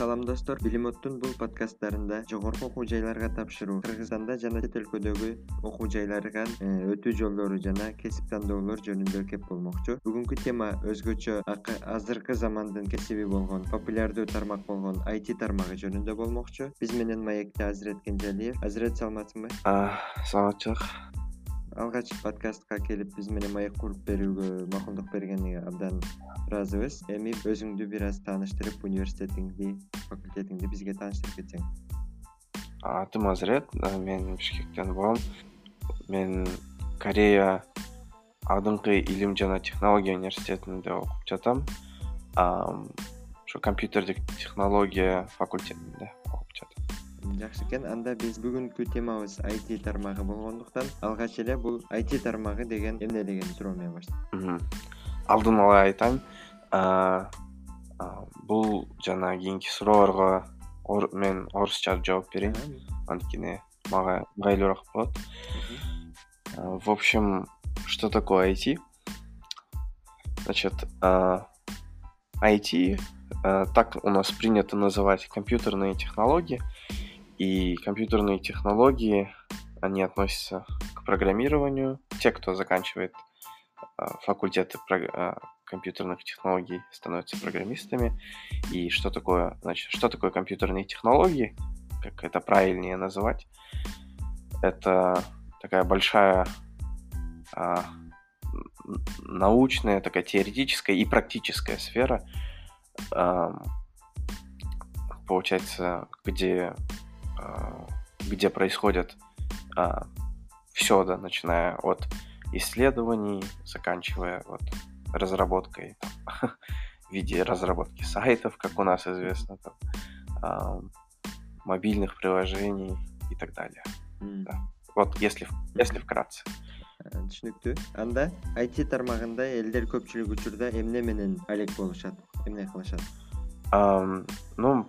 салам достор. Билим оттун бул подкасттарында жогорку окуу жайларга тапшыруу кыргызстанда жана чет өлкөдөгү окуу жайларга э, өтүү жолдору жана кесип тандоолор жөнүндө кеп болмокчу. Бүгүнкү тема өзгөчө азыркы замандын кесиби болгон популярдуу тармак болгон айти тармагы жөнүндө болмокчу. Биз менен маекте азирет кенжалиев. Азирет саламатсыңбы? Саламатчылык алгач подкастка келип биз менен маек куруп берүүгө макулдук бергениңе абдан ыраазыбыз. Эми өзүңдү бир аз тааныштырып университетиңди факультетиңди бизге тааныштырып кетсең. Атым азирет мен бишкектен болом мен корея алдыңкы илим жана технология университетинде окуп жатам. Ушу компьютердик технология факультетинде жакшы экен. Анда биз бүгүнкү темабыз айти тармагы болгондуктан алгач эле бул айти тармагы деген эмне деген суроо менен баштайм. Алдын ала айтайын бул жана кийинки суроолорго мен орусча жооп берейин. Анткени мага ыңгайлуураак болот. В общем что такое айти значит айти так у нас принято называть компьютерные технологии и компьютерные технологии они относятся к программированию. Те кто заканчивает факультеты компьютерных технологий становятся программистами. И что такое значит что такое компьютерные технологии как это правильнее называть это такая большая научная такая теоретическая и практическая сфера получается где где происходят все да начиная от исследований заканчивая вот разработкой в виде разработки сайтов как у нас известно там мобильных приложений и так далее. Вот если если вкратце. Түшүнүктүү анда айти тармагында элдер көпчүлүк учурда эмне менен алек болушат эмне кылышат ну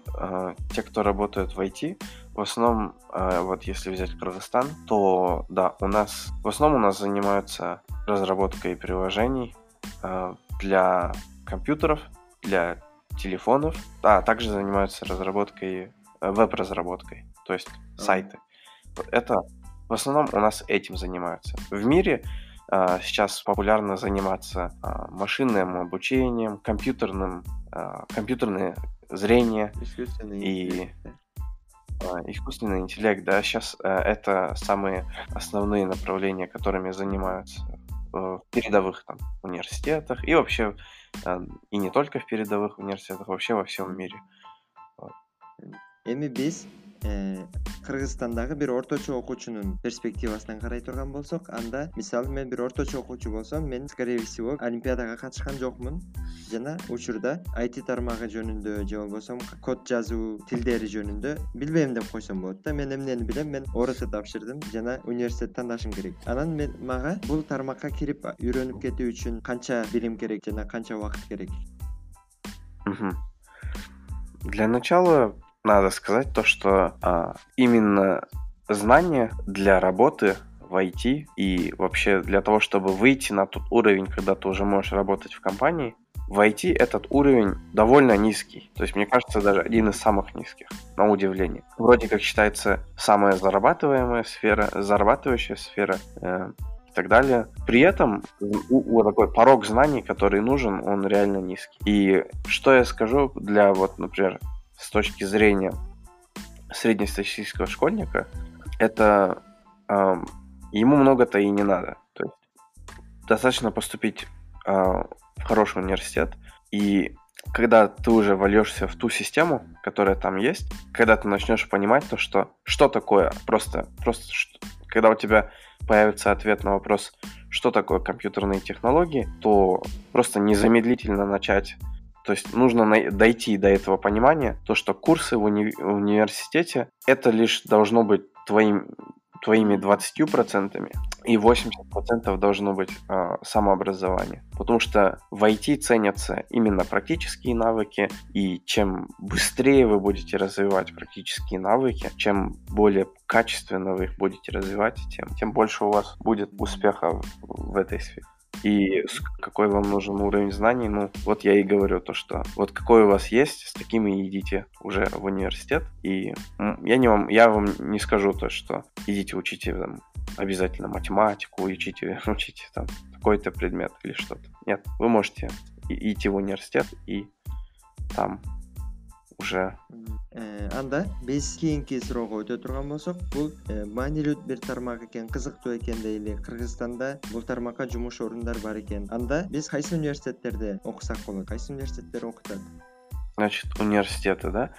те кто работают в айти в основном вот если взять кыргызстан то да у нас в основном у нас занимаются разработкой приложений для компьютеров для телефонов а также занимаются разработкой веб-разработкой то есть сайты. Это в основном у нас этим занимаются. В мире сейчас популярно заниматься машинным обучением компьютерным компьютерное зрение и искусственный интеллект да. Сейчас это самые основные направления которыми занимаются в передовых там университетах и вообще и не только в передовых университетах вообще во всем мире. Эми биз Э, кыргызстандагы бир орточо окуучунун перспективасынан карай турган болсок анда мисалы мен бир орточо окуучу болсом мен скорее всего олимпиадага катышкан жокмун. Жана учурда айти тармагы жөнүндө же болбосо код жазуу тилдери жөнүндө билбейм деп койсом болот да. Мен эмнени билем? Мен орт тапшырдым жана университет тандашым керек. Анан мен мага бул тармакка кирип үйрөнүп кетүү үчүн канча билим керек жана канча убакыт керек? Для начала надо сказать то что а, именно знания для работы в IT и вообще для того чтобы выйти на тот уровень когда ты уже можешь работать в компании в IT этот уровень довольно низкий. То есть мне кажется даже один из самых низких на удивление. Вроде как считается самая зарабатываемая сфера зарабатывающая сфера э, и так далее. При этом у, у такой порог знаний который нужен он реально низкий. И что я скажу для вот например с точки зрения среднестатистического школьника, это э, ему много-то и не надо. То есть достаточно поступить э, в хороший университет, и когда ты уже вольешься в ту систему, которая там есть, когда ты начнешь понимать то, что что такое просто, просто что, когда у тебя появится ответ на вопрос, что такое компьютерные технологии, то просто незамедлительно начать то есть нужно дойти до этого понимания, то, что курсы в, уни в университете это лишь должно быть твоим, твоими 20%, и 80% должно быть э, самообразование. Потому что в IT ценятся именно практические навыки, и чем быстрее вы будете развивать практические навыки, чем более качественно вы их будете развивать, тем, тем больше у вас будет успеха в, в этой сфере. И какой вам нужен уровень знаний, ну, вот я и говорю то, что вот какой у вас есть, с такими идите уже в университет. И я, не вам, я вам не скажу то, что идите учите там, обязательно математику, учите, учите там какой-то предмет или что-то. Нет, вы можете идти в университет и там уже. Э, анда биз кийинки суроого өтө турган болсок бул э, маанилүү бир тармак экен кызыктуу экен дейли. Кыргызстанда бул тармакка жумуш орундар бар экен. Анда биз кайсы университеттерде окусак болот? Кайсы университеттер окутат? Значит, университеты, да?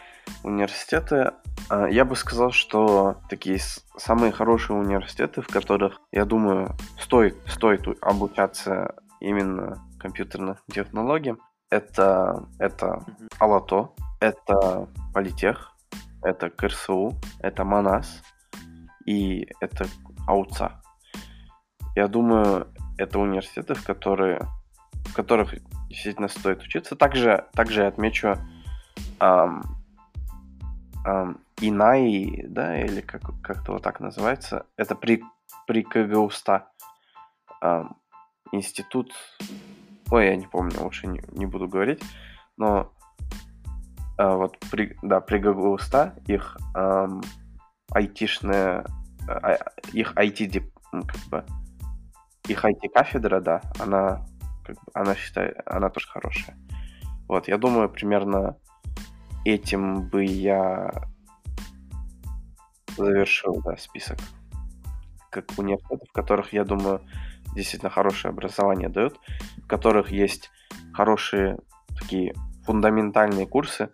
Университеты, я бы сказал, что такие самые хорошие университеты, в которых, я думаю, стоит, стоит обучаться именно компьютерным технологиям, это, это Алато, это Политех, это КРСУ, это Манас и это АУЦА. Я думаю, это университеты, в которые в которых действительно стоит учиться. Также, также отмечу эм, эм, ИНАИ, да, или как, как-то вот так называется. Это при, при КГУСТА. Эм, институт... Ой, я не помню, лучше не, не буду говорить. Но вот при, да, при КГУСТА их эм, айтишная... Их IT, как бы, их IT-кафедра, да, она как бы, она считает, она тоже хорошая. Вот, я думаю, примерно этим бы я завершил, да, список как университетов, в которых, я думаю, действительно хорошее образование дают, в которых есть хорошие такие фундаментальные курсы,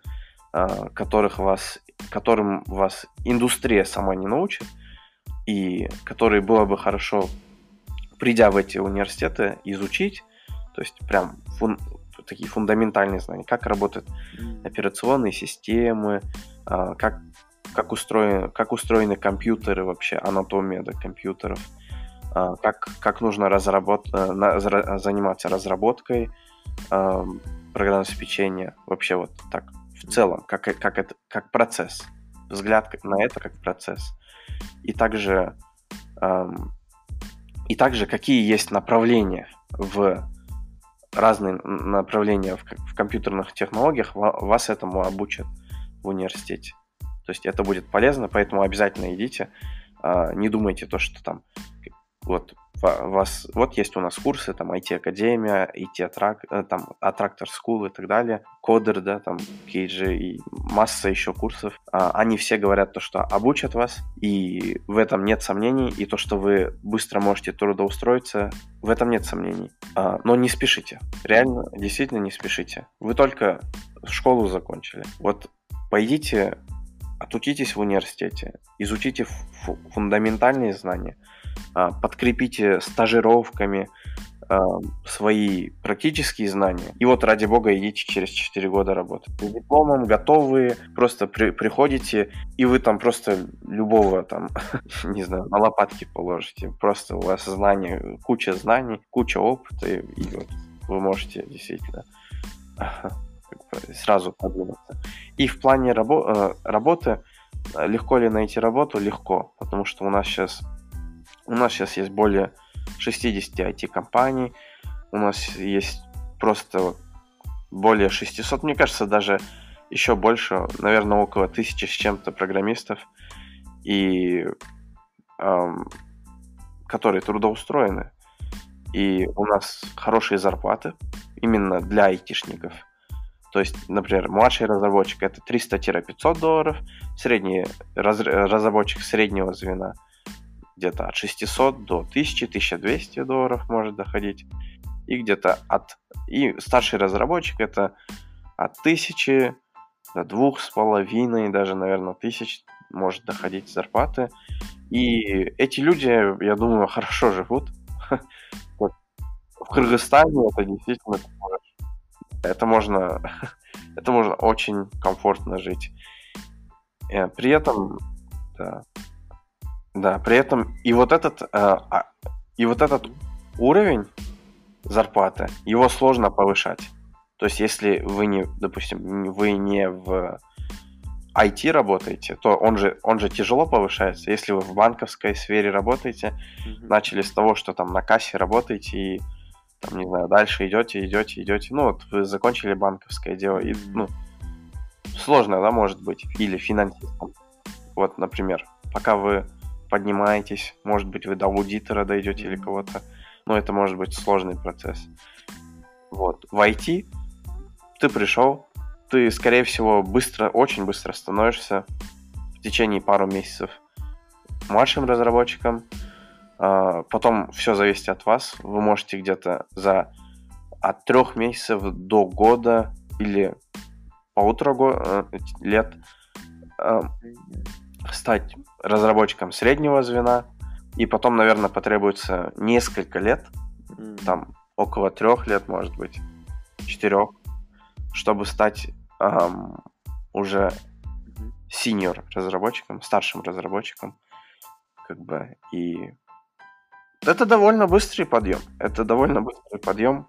которых вас, которым вас индустрия сама не научит, и которые было бы хорошо, придя в эти университеты, изучить, то есть прям фун, такие фундаментальные знания, как работают операционные системы, как, как, устроены, как устроены компьютеры вообще, анатомия да, компьютеров, как, как нужно разработ... Э, заниматься разработкой программного обеспечения, вообще вот так в целом, как, как, это, как процесс, взгляд на это как процесс. И также, и также какие есть направления в разные направления в, в компьютерных технологиях, вас этому обучат в университете. То есть это будет полезно, поэтому обязательно идите. А, не думайте то, что там вот вас, вот есть у нас курсы, там IT-академия, IT-аттрак, э, там Attractor School и так далее, Кодер, да, там KG и масса еще курсов. А, они все говорят то, что обучат вас, и в этом нет сомнений, и то, что вы быстро можете трудоустроиться, в этом нет сомнений. А, но не спешите, реально, действительно не спешите. Вы только школу закончили. Вот пойдите, отучитесь в университете, изучите фундаментальные знания – подкрепите стажировками свои практические знания. И вот, ради бога, идите через 4 года работать. С дипломом готовые, просто при, приходите, и вы там просто любого там, не знаю, на лопатки положите. Просто у вас знания, куча знаний, куча опыта, и, и вот вы можете действительно сразу. И в плане рабо- э, работы, легко ли найти работу? Легко, потому что у нас сейчас у нас сейчас есть более 60 IT-компаний, у нас есть просто более 600, мне кажется, даже еще больше, наверное, около тысячи с чем-то программистов, и эм, которые трудоустроены. И у нас хорошие зарплаты именно для айтишников. То есть, например, младший разработчик это 300-500 долларов, средний раз, разработчик среднего звена – где-то от 600 до 1000-1200 долларов может доходить. И где-то от... И старший разработчик это от 1000 до двух с половиной, даже, наверное, тысяч может доходить зарплаты. И эти люди, я думаю, хорошо живут. В Кыргызстане это действительно это можно, это можно очень комфортно жить. Э, при этом, да, да, при этом и вот этот, э, и вот этот уровень зарплаты, его сложно повышать. То есть, если вы не, допустим, вы не в IT работаете, то он же, он же тяжело повышается. Если вы в банковской сфере работаете, mm-hmm. начали с того, что там на кассе работаете и там, не знаю, дальше идете, идете, идете. Ну, вот вы закончили банковское дело, и, ну, сложно, да, может быть, или финансистом. Вот, например, пока вы поднимаетесь, может быть, вы до аудитора дойдете или кого-то, но это может быть сложный процесс. Вот, в IT ты пришел, ты, скорее всего, быстро, очень быстро становишься в течение пару месяцев младшим разработчиком, потом все зависит от вас. Вы можете где-то за от трех месяцев до года или полутора э, лет э, стать разработчиком среднего звена, и потом, наверное, потребуется несколько лет, там около трех лет, может быть, четырех, чтобы стать эм, уже синьор разработчиком, старшим разработчиком, как бы, и это довольно быстрый подъем. Это довольно быстрый подъем.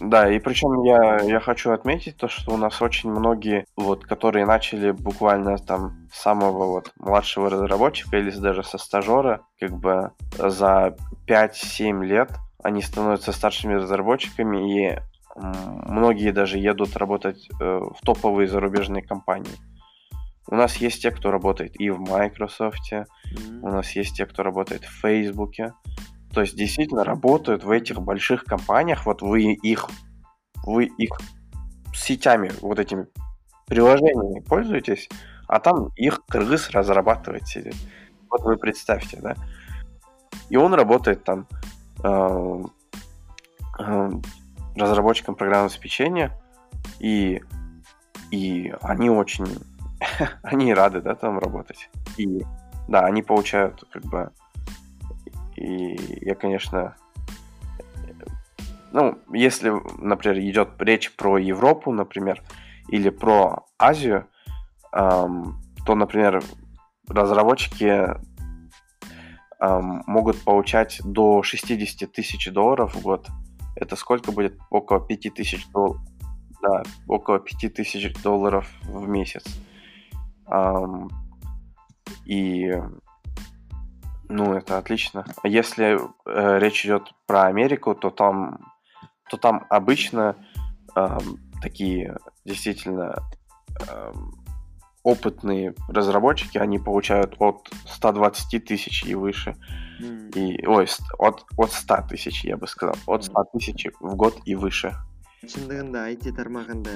Да, и причем я, я хочу отметить то, что у нас очень многие, вот, которые начали буквально там с самого вот младшего разработчика или даже со стажера, как бы за 5-7 лет они становятся старшими разработчиками, и многие даже едут работать э, в топовые зарубежные компании. У нас есть те, кто работает и в Microsoft, mm-hmm. у нас есть те, кто работает в Facebook. То есть действительно работают в этих больших компаниях, вот вы их, вы их сетями, вот этими приложениями пользуетесь, а там их кыргыз разрабатывает сидит. Вот вы представьте, да. И он работает там э, э, разработчиком программного обеспечения, и, и они очень они рады, да, там работать. И да, они получают как бы... И я, конечно... Ну, если, например, идет речь про Европу, например, или про Азию, эм, то, например, разработчики эм, могут получать до 60 тысяч долларов в год. Это сколько будет? Около 5 тысяч долларов. Да, около 5 тысяч долларов в месяц. И ну, это отлично. А если э, речь идет про Америку, то там, то там обычно э, такие действительно э, опытные разработчики, они получают от 120 тысяч и выше. Mm. И, ой, от, от 100 тысяч, я бы сказал. От 100 тысяч в год и выше. чындыгында айти тармагында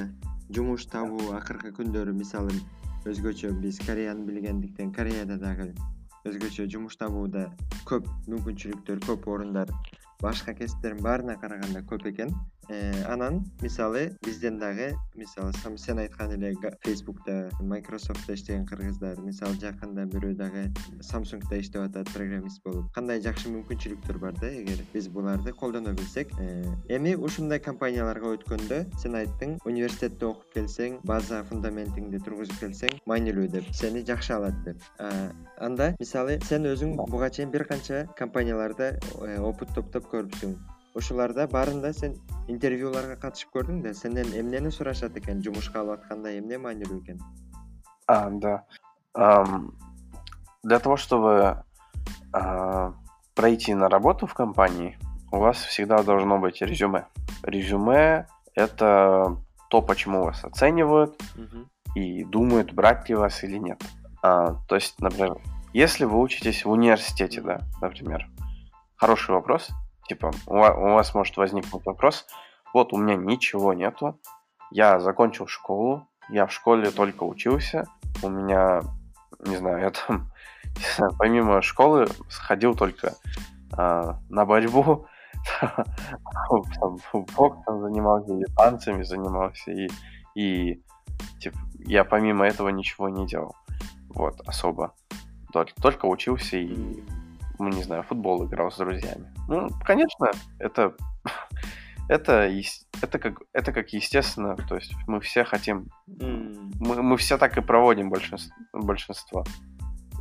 жумуш табуу акыркы күндөрү мисалы өзгөчө биз кореяны билгендиктен кореяда дагы өзгөчө жумуш табууда көп мүмкүнчүлүктөр көп орундар башка кесиптердин баарына караганда көп экен анан мисалы бизден дагы мисалы сен айткан эле фейсбукта майкрософтто иштеген кыргыздар мисалы жакында бирөө дагы самсунгда иштеп атат программист болуп кандай жакшы мүмкүнчүлүктөр бар да эгер биз буларды колдоно билсек э, эми ушундай компанияларга өткөндө сен айттың университетте окуп келсең база фундаментиңди тургузуп келсең маанилүү деп сени жакшы алат деп. Анда мисалы сен өзүң буга чейин бир канча компанияларда э, опыт топтоп көрүпсүң ушуларда баарында сен интервьюларга катышып көрдүң да сенден эмнени сурашат экен жумушка алып атканда эмне маанилүү экен? А да. Для того чтобы пройти на работу в компании у вас всегда должно быть резюме. Резюме это то почему вас оценивают и думают брать ли вас или нет. А, то есть например если вы учитесь в университете да например хороший вопрос типа у вас может возникнуть вопрос, вот у меня ничего нету, я закончил школу, я в школе только учился, у меня, не знаю, я там, помимо школы сходил только э, на борьбу, боксом занимался, или танцами занимался, и, и типа, я помимо этого ничего не делал, вот, особо. Только, учился и не знаю, футбол играл с друзьями. Ну, конечно, это, это, это, как, это как естественно, то есть мы все хотим, мы, мы все так и проводим большинство, большинство.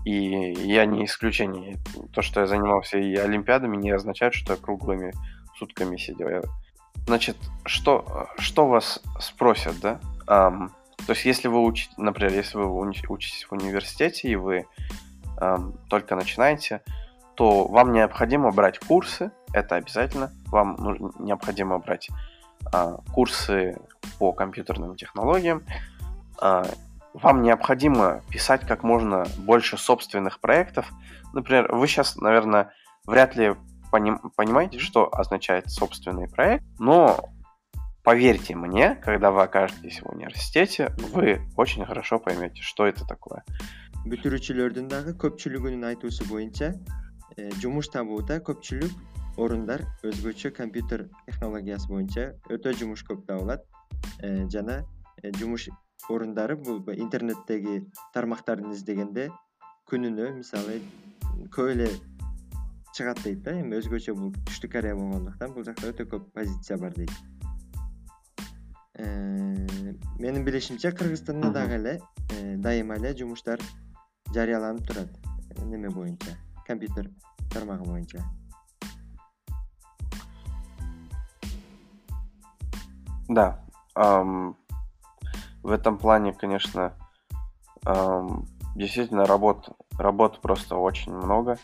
И я не исключение. То, что я занимался и олимпиадами, не означает, что я круглыми сутками сидел. Я... Значит, что, что вас спросят, да? Um, то есть, если вы учите, например, если вы учитесь в университете и вы um, только начинаете, то вам необходимо брать курсы. это обязательно. Вам необходимо брать курсы по компьютерным технологиям. Вам необходимо писать как можно больше собственных проектов. Например, вы сейчас, наверное, вряд ли поним, понимаете, что означает собственный проект, но поверьте мне, когда вы окажетесь в университете, вы очень хорошо поймете, что это такое. бүтүрүүчүлөрдүн дагы көпчүлүгүнүн айтуусу боюнча жумуш табууда көпчүлүк орундар өзгөчө компьютер технологиясы боюнча өтө жумуш көп табылат. Э, жана э, жумуш орундары бул интернеттеги тармактарын издегенде күнүнө мисалы көп эле чыгат дейт да эми өзгөчө бул түштүк корея болгондуктан бул жакта өтө көп позиция бар дейт. Менин билишимче кыргызстанда дагы эле дайыма эле жумуштар жарыяланып турат неме боюнча компьютер тармагы боюнча. Да в этом плане конечно действительно работ работ просто очень много.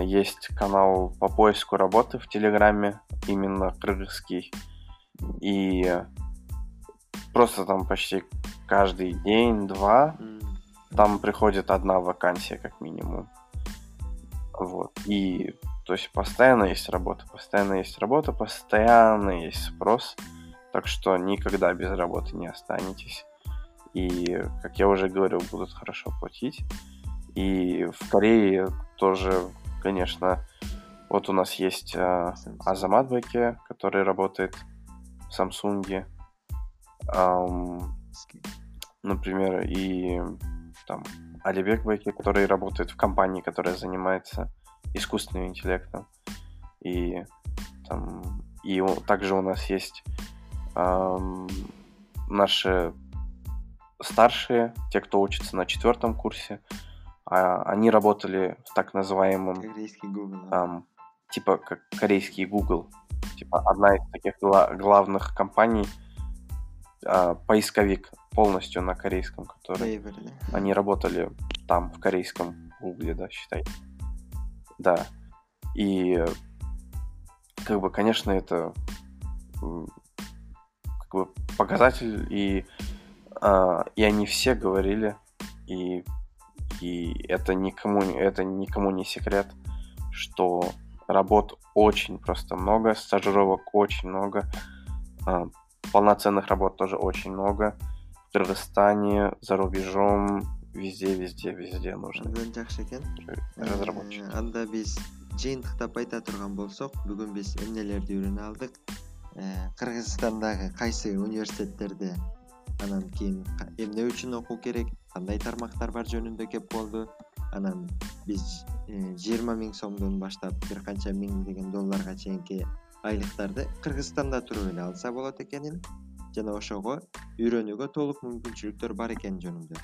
Есть канал по поиску работы в телеграме именно кыргызский и просто там почти каждый день два там приходит одна вакансия как минимум. Вот. И то есть постоянно есть работа, постоянно есть работа, постоянно есть спрос. Так что никогда без работы не останетесь. И, как я уже говорил, будут хорошо платить. И в Корее тоже, конечно, вот у нас есть э, Азамат Беке, который работает в Samsung. Эм, например, и там Алибек Байки, который работает в компании, которая занимается искусственным интеллектом. И там и также у нас есть эм, наши старшие, те, кто учится на четвертом курсе, а, они работали в так называемом корейский Google, эм, типа как корейский Google, типа одна из таких гла- главных компаний э, поисковик полностью на корейском, который они работали там, в корейском гугле, да, считай. Да. И как бы, конечно, это как бы показатель, и, э, и они все говорили, и, и это никому, это никому не секрет, что работ очень просто много, стажировок очень много, э, полноценных работ тоже очень много. Кыргызстане, за рубежом, везде, везде, везде нужно. Абдан жакшы экен. Разработчик. Э, анда биз жыйынтыктап айта турган болсок бүгүн биз эмнелерди үйрөнө алдык? Э, кыргызстандагы кайсы университеттерде анан кийин эмне үчүн окуу керек? Кандай тармактар бар жөнүндө кеп болду? Анан биз э, жыйырма миң сомдон баштап бир канча миңдеген долларга чейинки айлыктарды кыргызстанда туруп эле алса болот экенин жана ошого үйрөнүүгө толук мүмкүнчүлүктөр бар экени жөнүндө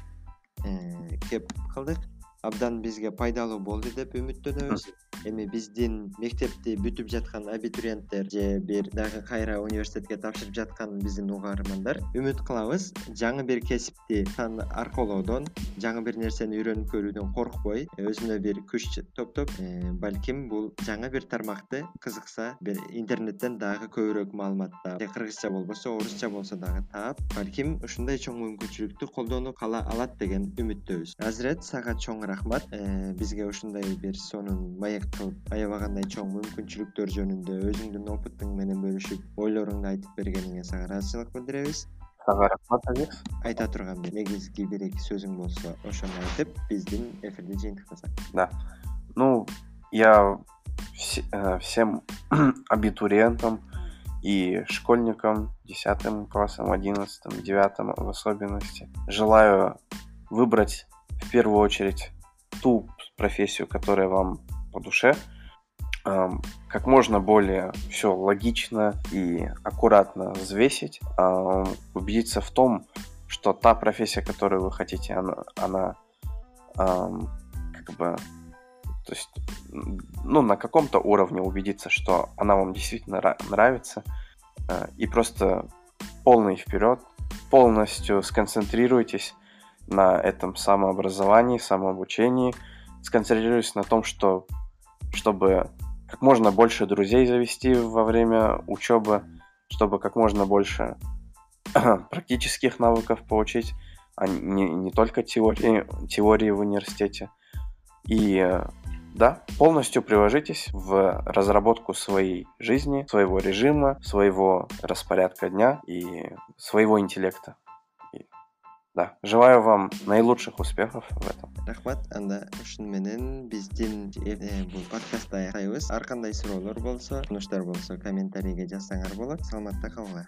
э, кеп кылдык абдан бизге пайдалуу болду деп үмүттөнөбүз. Эми биздин мектепти бүтүп жаткан абитуриенттер же бир дагы кайра университетке тапшырып жаткан биздин угармандар үмүт кылабыз. Жаңы бир кесипти аркоолоодон жаңы бир нерсени үйрөнүп көрүүдөн коркпой өзүнө бир күч топтоп э, балким бул жаңы бир тармакты кызыкса бир интернеттен дагы көбүрөөк маалымат таап же кыргызча болбосо орусча болсо дагы таап балким ушундай чоң мүмкүнчүлүктү колдонуп кала алат деген үмүттөбүз. Азырет сага чоң рахмат. Э, бизге ушундай бир сонун маек кылып аябагандай чоң мүмкүнчүлүктөр жөнүндө өзүңдүн опытың менен бөлүшүп ойлоруңду айтып бергениңе сага ыраазычылык билдиребиз. Сага рахмат азиз айта турган негизги бир эки сөзүң болсо ошону айтып биздин эфирди жыйынтыктасак да. Ну я э, всем абитуриентам и школьникам десятым классом одиннадцатым девятым в особенности желаю выбрать в первую очередь ту профессию которая вам по душе, как можно более все логично и аккуратно взвесить, убедиться в том, что та профессия, которую вы хотите, она, она как бы, то есть, ну, на каком-то уровне убедиться, что она вам действительно нравится, а, и просто полный вперед, полностью сконцентрируйтесь на этом самообразовании, самообучении, сконцентрируйтесь на том, что чтобы как можно больше друзей завести во время учебы, чтобы как можно больше практических навыков получить, а не, не только теории, теории в университете. И да, полностью приложитесь в разработку своей жизни, своего режима, своего распорядка дня и своего интеллекта. Да, желаю вам наилучших успехов в этом. рахмат. Анда ушуну менен биздин бул подкастты аяктайбыз ар кандай суроолор болсо сунуштар болсо комментарийге жазсаңар болот. Саламатта калгыла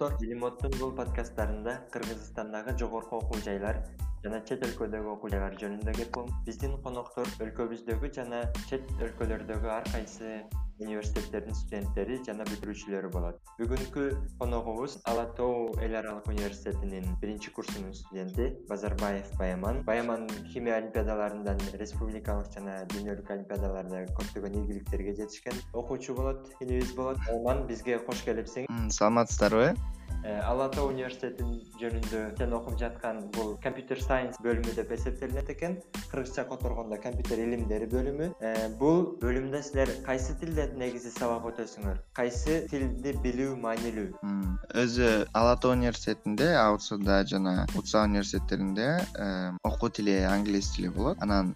бул подкасттарында кыргызстандагы жогорку окуу жайлар жана чет өлкөдөгү окуу жайлар жөнүндө кеп болом биздин коноктор өлкөбүздөгү жана чет өлкөлөрдөгү ар кайсы университеттердин студенттери жана бүтүрүүчүлөрү болот. Бүгүнкү коногубуз ала тоо эл аралык университетинин биринчи курсунун студенти базарбаев баяман. Баяман химия олимпиадаларынан республикалык жана дүйнөлүк олимпиадаларда көптөгөн ийгиликтерге жетишкен окуучу болот инибиз болот. Баяман бизге кош келипсиң. Саламатсыздарбы ала тоо университетин жөнүндө сен окуп жаткан бул компьютер сайенс бөлүмү деп эсептелинет экен. Кыргызча которгондо компьютер илимдери бөлүмү. Э, бул бөлүмдө силер кайсы тилде негизи сабак өтөсүңөр? Кайсы тилди билүү маанилүү? Өзү ала тоо университетинде аутсуда жана утса университеттеринде э, окуу тили англис тили болот. Анан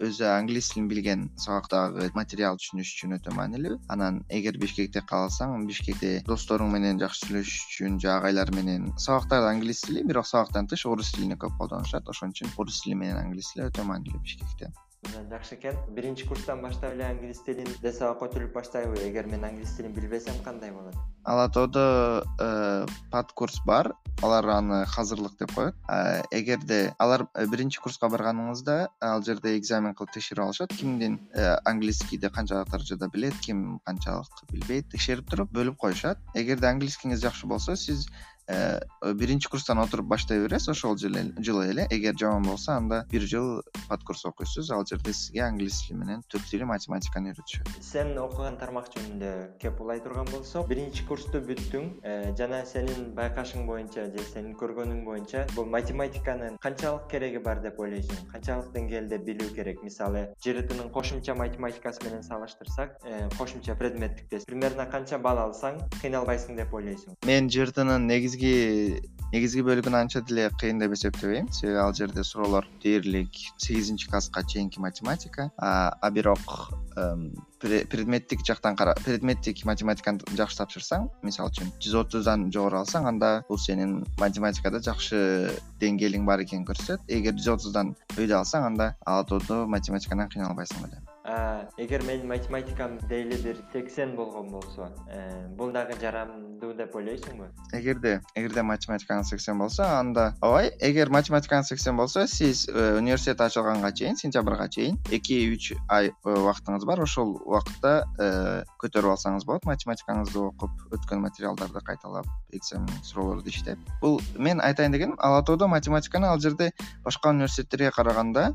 өзү англис тилин билген сабактагы материал түшүнүш үчүн өтө маанилүү. Анан эгер бишкекте калсаң бишкекте досторуң менен жакшы сүйлөшүш үчүн агайлар менен сабактарда англис тили бирок сабактан тыш орус тилине көп колдонушат. Ошон үчүн орус тили менен англис тили өтө маанилүү бишкекте жакшы экен. Биринчи курстан баштап эле англис тилинде сабак өтүлүп баштайбы? Эгер мен англис тилин билбесем кандай болот? Ала тоодо э, пад курс бар. Алар аны казырлык деп коет. Эгерде алар э, биринчи курска барганыңызда ал жерде экзамен кылып текшерип алышат. Кимдин э, английскийди канчалык даражада билет ким канчалык билбейт текшерип туруп бөлүп коюшат. Эгерде английскийиңиз жакшы болсо сиз Э, биринчи курстан отуруп баштай бересиз ошол жылы эле. Эгер жаман болсо анда бир жыл пад курс окуйсуз. Ал жерде сизге англис тили менен түрк тили математиканы үйрөтүшөт. Сен окуган тармак жөнүндө кеп улай турган болсок биринчи курсту бүттүң. Э, жана сенин байкашың боюнча же сенин көргөнүң боюнча бул математиканын канчалык кереги бар деп ойлойсуң канчалык деңгээлде билүү керек. Мисалы жртнын кошумча математикасы менен салыштырсак э, кошумча предметтикте примерно канча балл алсаң кыйналбайсың деп ойлойсуң. Мен жртнын негизи негизги бөлүгүн анча деле кыйын деп эсептебейм. Себеби ал жерде суроолор дээрлик сегизинчи класска чейинки математика. А бирок предметтик жактан предметтик математиканы жакшы тапшырсаң мисалы үчүн жүз отуздан жогору алсаң анда бул сенин математикада жакшы деңгээлиң бар экенин көрсөтөт эгер жүз отуздан өйдө алсаң анда ала тоодо математикадан кыйналбайсың беле эгер менин математикам дейли бир сексен болгон болсо э, бул дагы жарамдуу деп ойлойсуңбу? Эгерде эгерде математикаңыз сексен болсо анда ооба эгер математикаңыз сексен болсо сиз э, университет ачылганга чейин сентябрга чейин эки үч ай убактыңыз бар. Ошол убакытта э, көтөрүп алсаңыз болот математикаңызды окуп өткөн материалдарды кайталап экзамен суроолорду иштеп. Бул мен айтайын дегеним ала тоодо математиканы ал жерде башка университеттерге караганда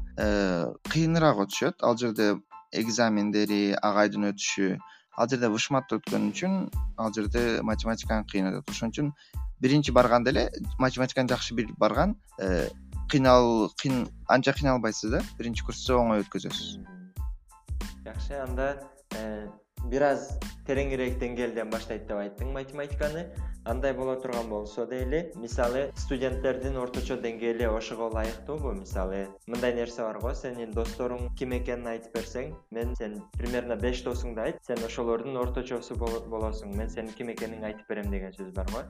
кыйыныраак өтүшөт. Ал жерде экзамендери агайдын өтүшү. Ал жерде вышматты өткөн үчүн ал жерде математиканы кыйын өтөт. Ошон үчүн биринчи барганда эле математиканы жакшы билип барган э, кыйнал анча кыйналбайсыз да? Биринчи курсту оңой өткөзөсүз. Жакшы анда э, бир аз тереңирээк деңгээлден баштайт деп айттың математиканы андай боло турган болсо дейли мисалы студенттердин орточо деңгээли ошого ылайыктуубу мисалы. Мындай нерсе бар го сенин досторуң ким экенин айтып берсең мен сен примерно беш досуңду айт сен ошолордун орточосу болосуң мен сенин ким экениңди айтып берем деген сөз бар го.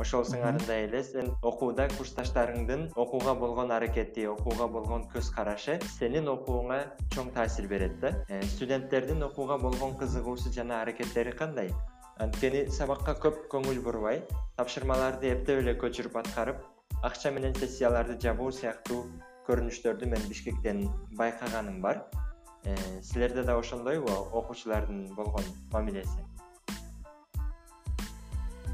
Ошол сыңарындай эле сен окууда курсташтарыңдын окууга болгон аракети окууга болгон көз карашы сенин окууңа чоң таасир берет да. Э, студенттердин окууга болгон кызыгуусу жана аракеттери кандай анткени сабакка көп көңүл бурбай тапшырмаларды эптеп эле көчүрүп аткарып акча менен сессияларды жабуу сыяктуу көрүнүштөрдү мен бишкектен байкаганым бар. Э, силерде да ошондойбу окуучулардын болгон мамилеси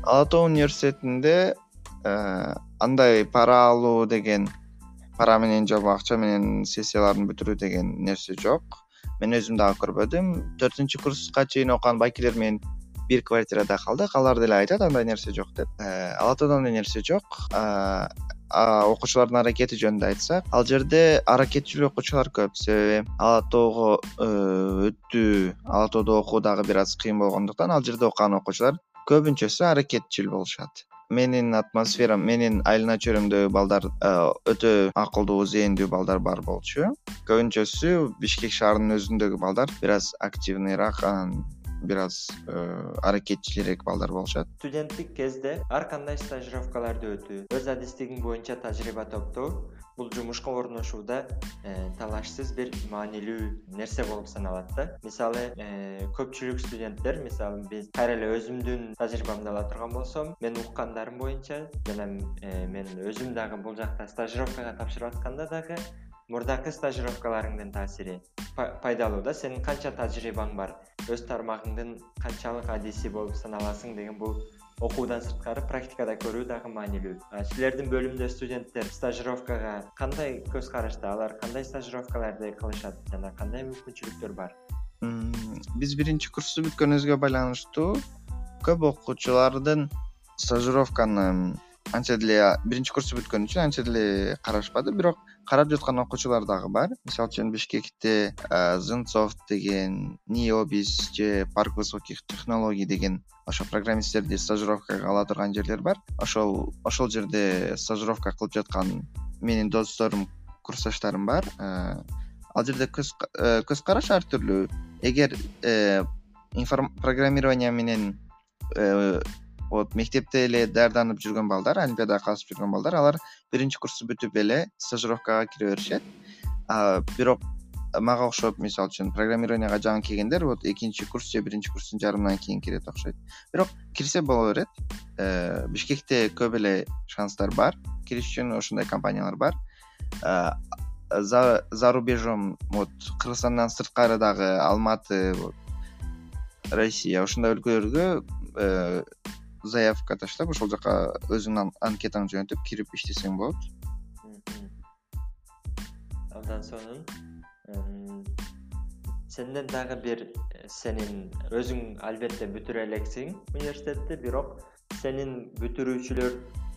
ала тоо университетинде э, андай пара алуу деген пара менен же акча менен сессияларды бүтүрүү деген нерсе жок. Мен өзүм дагы көрбөдүм. Төртүнчү курска чейин окуган байкелер менен бир квартирада калдык. Алар деле айтат андай нерсе жок деп. Э, ала тоодо андай нерсе жок. Окуучулардын аракети жөнүндө айтсак ал жерде аракетчил окуучулар көп. Себеби ала тоого э, өтүү ала тоодо окуу дагы бир аз кыйын болгондуктан ал жерде окуган окуучулар көбүнчөсү аракетчил болушат. Менин атмосферам менин айлана чөйрөмдөгү балдар э, өтө акылдуу зээндүү балдар бар болчу. Көбүнчөсү бишкек шаарынын өзүндөгү балдар бир аз активныйраак анан бир аз э, аракетчилирээк балдар болушат. Студенттик кезде ар кандай стажировкаларды өтүү өз адистигиң боюнча тажрыйба топтоо бул жумушка орношууда э, талашсыз бир маанилүү нерсе болуп саналат да. Мисалы э, көпчүлүк студенттер мисалы биз кайра эле өзүмдүн тажрыйбамды ала турган болсом менин уккандарым боюнча жана мен өзүм дагы бул жакта стажировкага тапшырып атканда дагы мурдакы стажировкаларыңдын таасири пайдалуу да сенин канча тажрыйбаң бар? Өз тармагыңдын канчалык адиси болуп саналасың деген бул окуудан сырткары практикада көрүү дагы маанилүү. Силердин бөлүмдө студенттер стажировкага кандай көз карашта алар кандай стажировкаларды кылышат жана кандай мүмкүнчүлүктөр бар? Биз биринчи курсту бүткөнүбүзгө байланыштуу көп окуучулардын стажировканы анча деле биринчи курсту бүткөн үчүн анча деле карашпады бирок карап жаткан окуучулар дагы бар. Мисалы үчүн бишкекте зынцов деген ниобис же парк высоких технологий деген ошо программисттерди стажировкага ала турган жерлер бар. Ошол ошол жерде стажировка кылып жаткан менин досторум курсташтарым бар. Ал жерде көз караш ар түрлүү эгер э, программирование менен э, вот мектепте эле даярданып жүргөн балдар олимпиадага катышып жүргөн балдар алар биринчи курсту бүтүп эле стажировкага кире беришет. Бирок мага окшоп мисалы үчүн программированияга жаңы келгендер вот экинчи курс же биринчи курстун жарымынан кийин кирет окшойт. Бирок кирсе боло берет. Э, бишкекте көп эле шанстар бар. Кириш үчүн ошондой компаниялар бар. За рубежом вот кыргызстандан сырткары дагы алматы россия ошондой өлкөлөргө э, заявка таштап ошол жака өзүңдүн анкетаңды жөнөтүп кирип иштесең болот. Абдан сонун сенден дагы бир э, сенин өзүң албетте бүтүрө элексиң университетти бирок сенин бүтүрүүчүлөр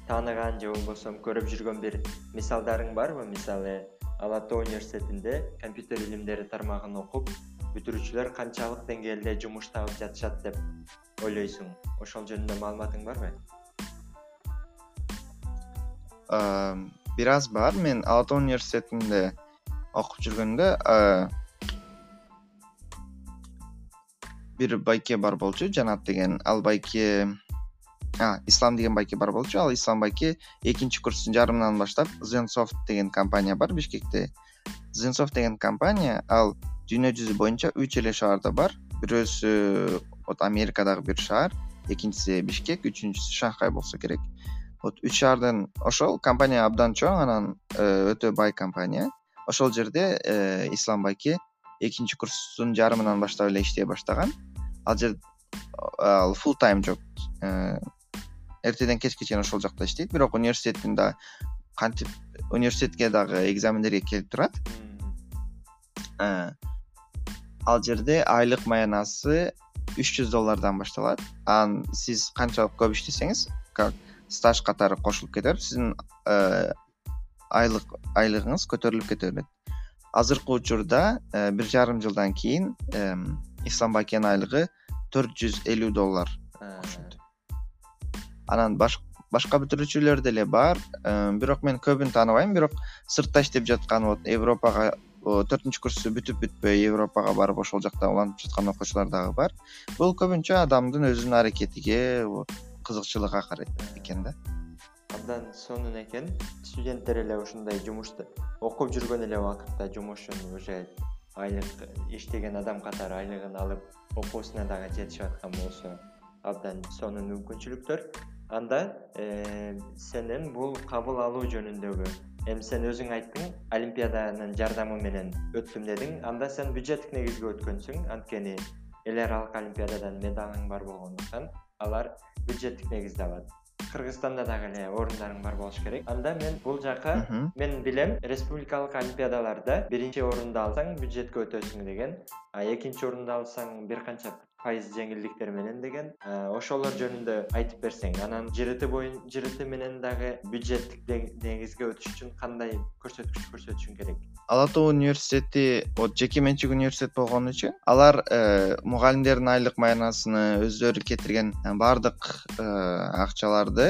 тааныган же болбосо көрүп жүргөн бир мисалдарың барбы? Мисалы ала тоо университетинде компьютер илимдери тармагын окуп бүтүрүүчүлөр канчалык деңгээлде жумуш таап жатышат деп ойлойсуң ошол жөнүндө маалыматың барбы? Бир аз бар. Мен ала тоо университетинде окуп жүргөндө бир байке бар болчу жанат деген. Ал байке ислам деген байке бар болчу. Ал ислам байке экинчи курстун жарымынан баштап зенсофт деген компания бар бишкекте. Зенсофт деген компания ал дүйнө жүзү боюнча үч эле шаарда бар. Бирөөсү вот америкадагы бир шаар экинчиси бишкек үчүнчүсү шанхай болсо керек. Вот үч шаардын ошол компания абдан чоң анан э, өтө бай компания. Ошол жерде э, ислам байке экинчи курстун жарымынан баштап эле иштей баштаган. Ал жер ал фул тайм жок эртеден кечке чейин ошол жакта иштейт. Бирок университеттин дагы кантип университетке дагы экзамендерге келип турат ал жерде айлык маянасы үч жүз доллардан башталат. Анан сиз канчалык көп иштесеңиз как стаж катары кошулуп кете берип сиздин э, айлык айлыгыңыз көтөрүлүп кете берет азыркы учурда э, бир жарым жылдан кийин ислам байкенин айлыгы төрт жүз элүү доллар. Окшойт анан башка бүтүрүүчүлөр деле бар. Бирок мен көбүн тааныбайм бирок сыртта иштеп жаткан вот европага төртүнчү курсту бүтүп бүтпөй европага барып ошол жакта улантып жаткан окуучулар дагы бар. Бул көбүнчө адамдын өзүнүн аракетиге кызыкчылыгга карайт экен да. Абдан сонун экен. Студенттер эле ушундай жумушту окуп жүргөн эле убакытта жумушун уже айлык иштеген адам катары айлыгын алып окуусуна дагы жетишип аткан болсо абдан сонун мүмкүнчүлүктөр. Анда э, сенин бул кабыл алуу жөнүндөгү эми сен өзүң айттың олимпиаданын жардамы менен өттүм деди анда сен бюджеттик негизге өткөнсүң. Анткени эл аралык олимпиададан медалың бар болгондуктан алар бюджеттик негизде алат. Кыргызстанда дагы эле орундарың бар болуш керек. Анда мен бул жака мен билем республикалык олимпиадаларда биринчи орунду алсаң бюджетке өтөсүң деген. А экинчи орунду алсаң бир канча пайыз жеңилдиктер менен деген. Ошолор жөнүндө айтып берсең анан жрт боюн жрт менен дагы бюджеттик негизге өтүш үчүн кандай көрсөткүч көрсөтүшүң керек? Ала тоо университети вот жеке менчик университет болгон үчүн алар э, мугалимдердин айлык маянасыны өздөрү кетирген э, баардык э, акчаларды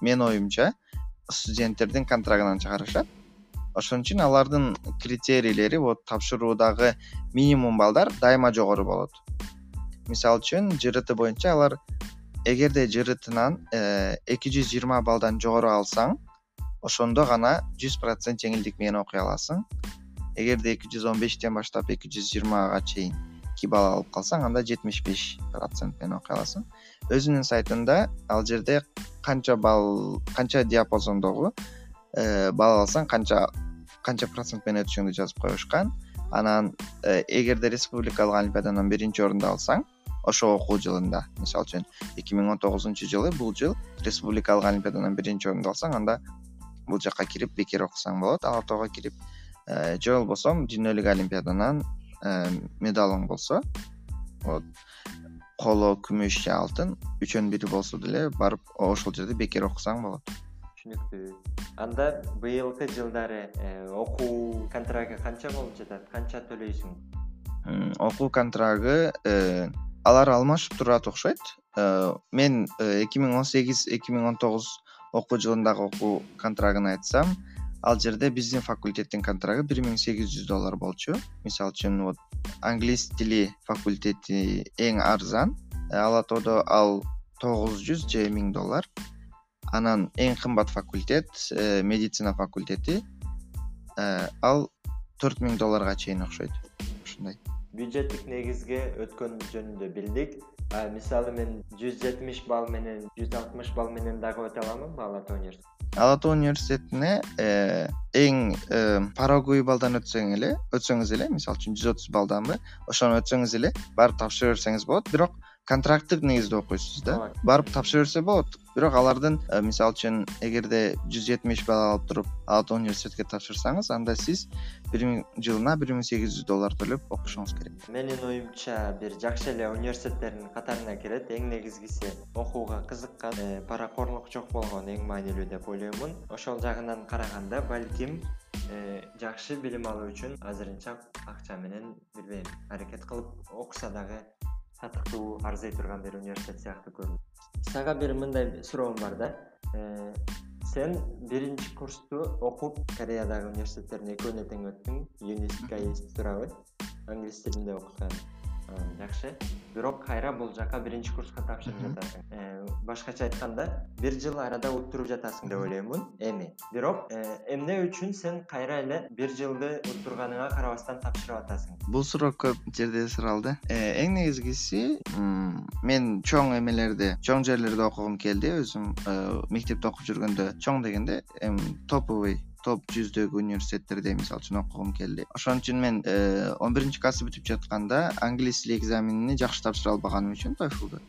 менин оюмча студенттердин контрагынан чыгарышат ошон үчүн алардын критерийлери вот тапшыруудагы минимум балдар дайыма жогору болот мисалы үчүн жрт боюнча алар эгерде жртынан э, эки жүз жыйырма баллдан жогору алсаң ошондо гана жүз процент жеңилдик менен окуй аласың. Эгерде эки жүз он бештен баштап эки жүз жыйырмага чейин эки балл алып калсаң анда жетимиш беш процент менен окуй аласың. Өзүнүн сайтында ал жерде канча балл канча диапазондогу э, балл алсаң канча канча процент менен өтүшүңдү жазып коюшкан. Анан э, эгерде республикалык олимпиададан биринчи орунду алсаң ошол окуу жылында. Мисалы үчүн эки миң он тогузунчу жылы бул жыл республикалык олимпиададан биринчи орунду алсаң анда бул жака кирип бекер окусаң болот. Ала тоого кирип э, же болбосо дүйнөлүк олимпиададан э, медалың болсо вот коло күмүш же алтын үчөөнүн бири болсо деле барып ошол жерде бекер окусаң болот. Түшүнүктүү. Анда быйылкы жылдары э, окуу контрагы канча болуп жатат? Канча төлөйсүң? Окуу контрагы алар алмашып турат окшойт. Э, мен э, эки миң он сегиз эки миң он тогуз окуу жылындагы окуу контрагын айтсам ал жерде биздин факультеттин контрагы бир миң сегиз жүз доллар болчу. Мисалы үчүн вот англис тили факультети эң арзан. Э, ала тоодо ал тогуз жүз же миң доллар. Анан эң кымбат факультет медицина факультети. Ал төрт миң долларга чейин окшойт. Ушундай бюджеттик негизге өткөн жөнүндө билдик. Мисалы мен жүз жетимиш балл менен жүз алтымыш балл менен дагы өтө аламынбы ала тоо университетине? Ала тоо университетине э, эң э, пороговый баллдан өтсөң эле өтсөңүз эле мисалы үчүн жүз отуз баллданбы ошону өтсөңүз эле барып тапшыра берсеңиз болот. Бирок контракттык негизде окуйсуз да? Барып тапшыра берсе болот. Бирок алардын э, мисалы үчүн эгерде жүз жетимиш балл алып туруп ала тоо университетке тапшырсаңыз анда сиз бир миң жылына бир миң сегиз жүз доллар төлөп окушуңуз керек. Менин оюмча бир жакшы эле университеттердин катарына кирет. Эң негизгиси окууга кызыккан э, паракорлук жок болгон эң маанилүү деп ойлоймун. Ошол жагынан караганда балким э, жакшы билим алуу үчүн азырынча акча менен билбейм аракет кылып окуса дагы татыктуу арзый турган бир университет сыяктуу көрүнөт. Сага бир мындай суроом бар да. Э, сен биринчи курсту окуп кореядагы университеттердин экөөнүнө тең өттүң юнис туурабы англис тилинде окуткан жакшы. Бирок кайра бул жака биринчи курска тапшырып жатасың. Э, башкача айтканда бир жыл арада уттуруп жатасың деп ойлоймун эми. Бирок э, эмне үчүн сен кайра эле бир жылды уттурганыңа карабастан тапшырып атасың? Бул суроо көп жерде суралды э, эң негизгиси мен чоң эмелерде чоң жерлерде окугум келди. Өзүм мектепте окуп жүргөндө чоң дегенде эми топовый топ жүздөгү университеттерде мисалы үчүн окугум келди. Ошон үчүн мен э, он биринчи классты бүтүп жатканда англис тили экзаменине жакшы тапшыра албаганым үчүн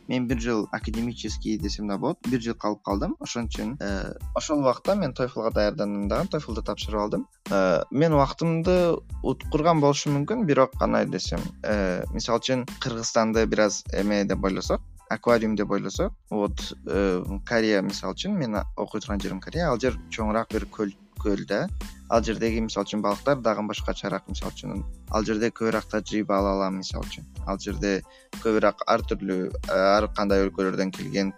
мен бир жыл академический десем да болот бир жыл калып калдым. Ошон үчүн э, ошол убакта мен тойфулга даярдандым дагы тойфулду тапшырып алдым. Э, мен убактымды уткурган болушум мүмкүн бирок кандай десем мисалы үчүн кыргызстанды бир аз эме деп ойлосок аквариум деп ойлосок вот корея мисалы үчүн мен окуй турган жерим корея ал жер чоңураак бир көл көл да. Ал жердеги мисалы үчүн балыктар дагы башкачараак мисалы үчүн ал жерде көбүрөөк тажрыйба ала алам мисалы үчүн. Ал жерде көбүрөөк ар түрдүү э, ар кандай өлкөлөрдөн келген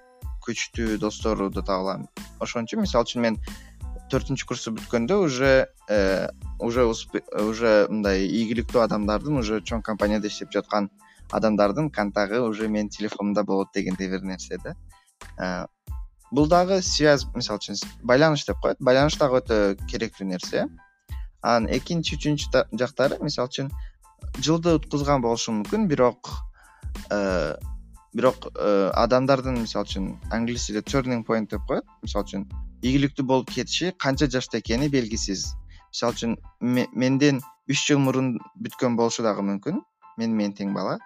күчтүү досторду таба алам. Ошон үчүн мисалы үчүн мен төртүнчү курсту бүткөндө уже э, уже уже мындай ийгиликтүү адамдардын уже чоң компанияда иштеп жаткан адамдардын контагы уже менин телефонумда болот дегендей бир нерсе да. Э, бул дагы связь мисалы үчүн байланыш деп коет. Байланыш дагы өтө керектүү нерсе. Анан экинчи үчүнчү жактары мисалы үчүн жылды уткузган болушум мүмкүн бирок э, бирок э, адамдардын мисалы үчүн англис тилде turning point деп коет. Мисалы үчүн ийгиликтүү болуп кетиши канча жашта экени белгисиз. Мисалы үчүн менден үч жыл мурун бүткөн болушу дагы мүмкүн. Менин менен тең бала.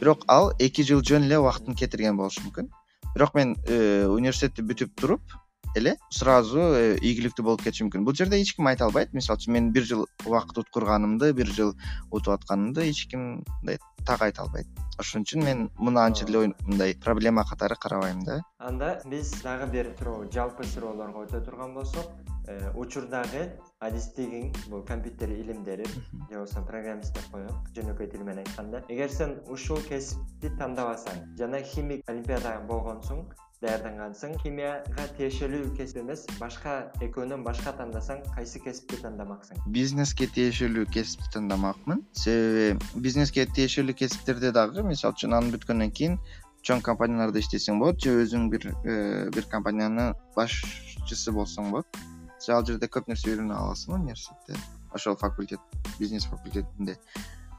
Бирок ал эки жыл жөн эле убактын кетирген болушу мүмкүн бирок мен э, университетти бүтүп туруп эле сразу э, ийгиликтүү болуп кетиши мүмкүн. Бул жерде эч ким айта албайт. Мисалы үчүн мен бир жыл убакыт уткурганымды бир жыл утуп атканымды эч ким мындай так айта албайт. Ошон үчүн мен муну анча деле мындай проблема катары карабайм да. Анда биз дагы бир суроо жалпы суроолорго өтө турган болсок э, учурдагы адистигиң бул компьютер илимдери же болбосо программист деп коелук жөнөкөй тил менен айтканда. Эгер сен ушул кесипти тандабасаң жана химик олимпиадага болгонсуң даярдангансың химияга тиешелүү кесип эмес башка экөөнөн башка тандасаң кайсы кесипти тандамаксың бизнеске тиешелүү кесипти тандамакмын себеби бизнеске тиешелүү кесиптерде дагы мисалы үчүн аны бүткөндөн кийин чоң компанияларда иштесең болот же өзүң бир э, бир компаниянын башчысы болсоң болот ал жерде көп нерсе үйрөнө аласың университетте. Ошол факультет бизнес факультетинде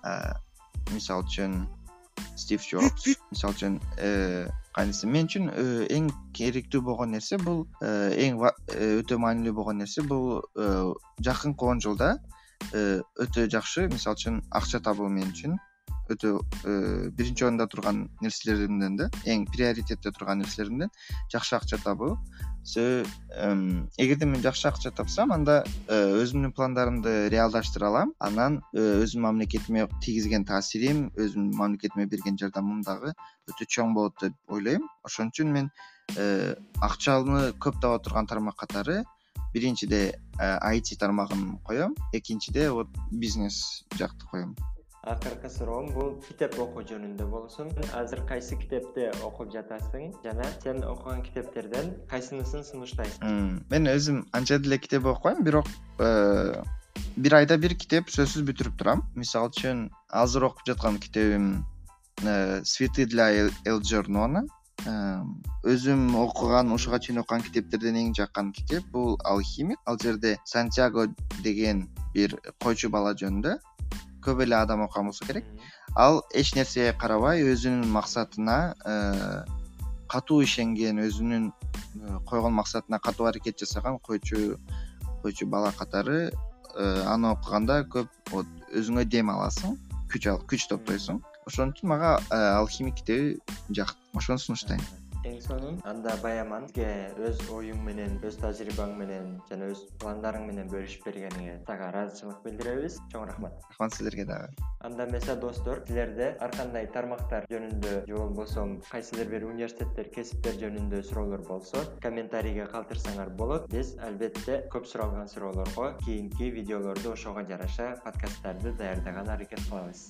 э, мисалы үчүн стив джобс мисалы үчүн э, кайнысы. Мен үчүн э, эң керектүү болгон нерсе бул эң өтө маанилүү болгон нерсе бул жакынкы он жылда өтө жакшы мисалы үчүн акча табуу мен үчүн. Өтө биринчи орунда турган нерселеримден да эң приоритетте турган нерселеримден жакшы акча табуу эгерде мен жакшы акча тапсам анда э, өзүмдүн пландарымды реалдаштыра алам. Анан э, өзүмдүн мамлекетиме тийгизген таасирим өзүмдүн мамлекетиме берген жардамым дагы өтө чоң болот деп ойлойм. Ошон үчүн мен э, акчаны көп таба турган тармак катары биринчиде айти тармагын коем экинчиде вот бизнес жакты коем акыркы суроом бул китеп окуу жөнүндө болсун. Азыр кайсы китепти окуп жатасың? Жана сен окуган китептерден кайсынысын сунуштайсың? Мен өзүм анча деле китеп окубайм бирок э, бир айда бир китеп сөзсүз бүтүрүп турам. Мисалы үчүн азыр окуп жаткан китебим цветы для элджернона өзүм окуган ушуга чейин окуган китептерден эң жаккан китеп бул алхимик ал жерде сантьяго деген бир койчу бала жөнүндө көп эле адам окуган болсо керек. Ал эч нерсеге карабай өзүнүн максатына э, катуу ишенген өзүнүн э, койгон максатына катуу аракет жасаган койчу койчу бала катары э, аны окуганда көп вот өзүңө дем аласың күч күч топтойсуң. Ошон үчүн мага алхимик китеби жакты ошону сунуштайм эң сонун анда баяман сизге өз оюң менен өз тажрыйбаң менен жана өз пландарың менен бөлүшүп бергениңе сага ыраазычылык билдиребиз. Чоң рахмат. Рахмат силерге дагы. Анда эмесе достор силерде ар кандай тармактар жөнүндө же болбосо кайсыдыр бир университеттер кесиптер жөнүндө суроолор болсо комментарийге калтырсаңар болот. Биз албетте көп суралган суроолорго кийинки видеолорду ошого жараша подкасттарды даярдаганга аракет кылабыз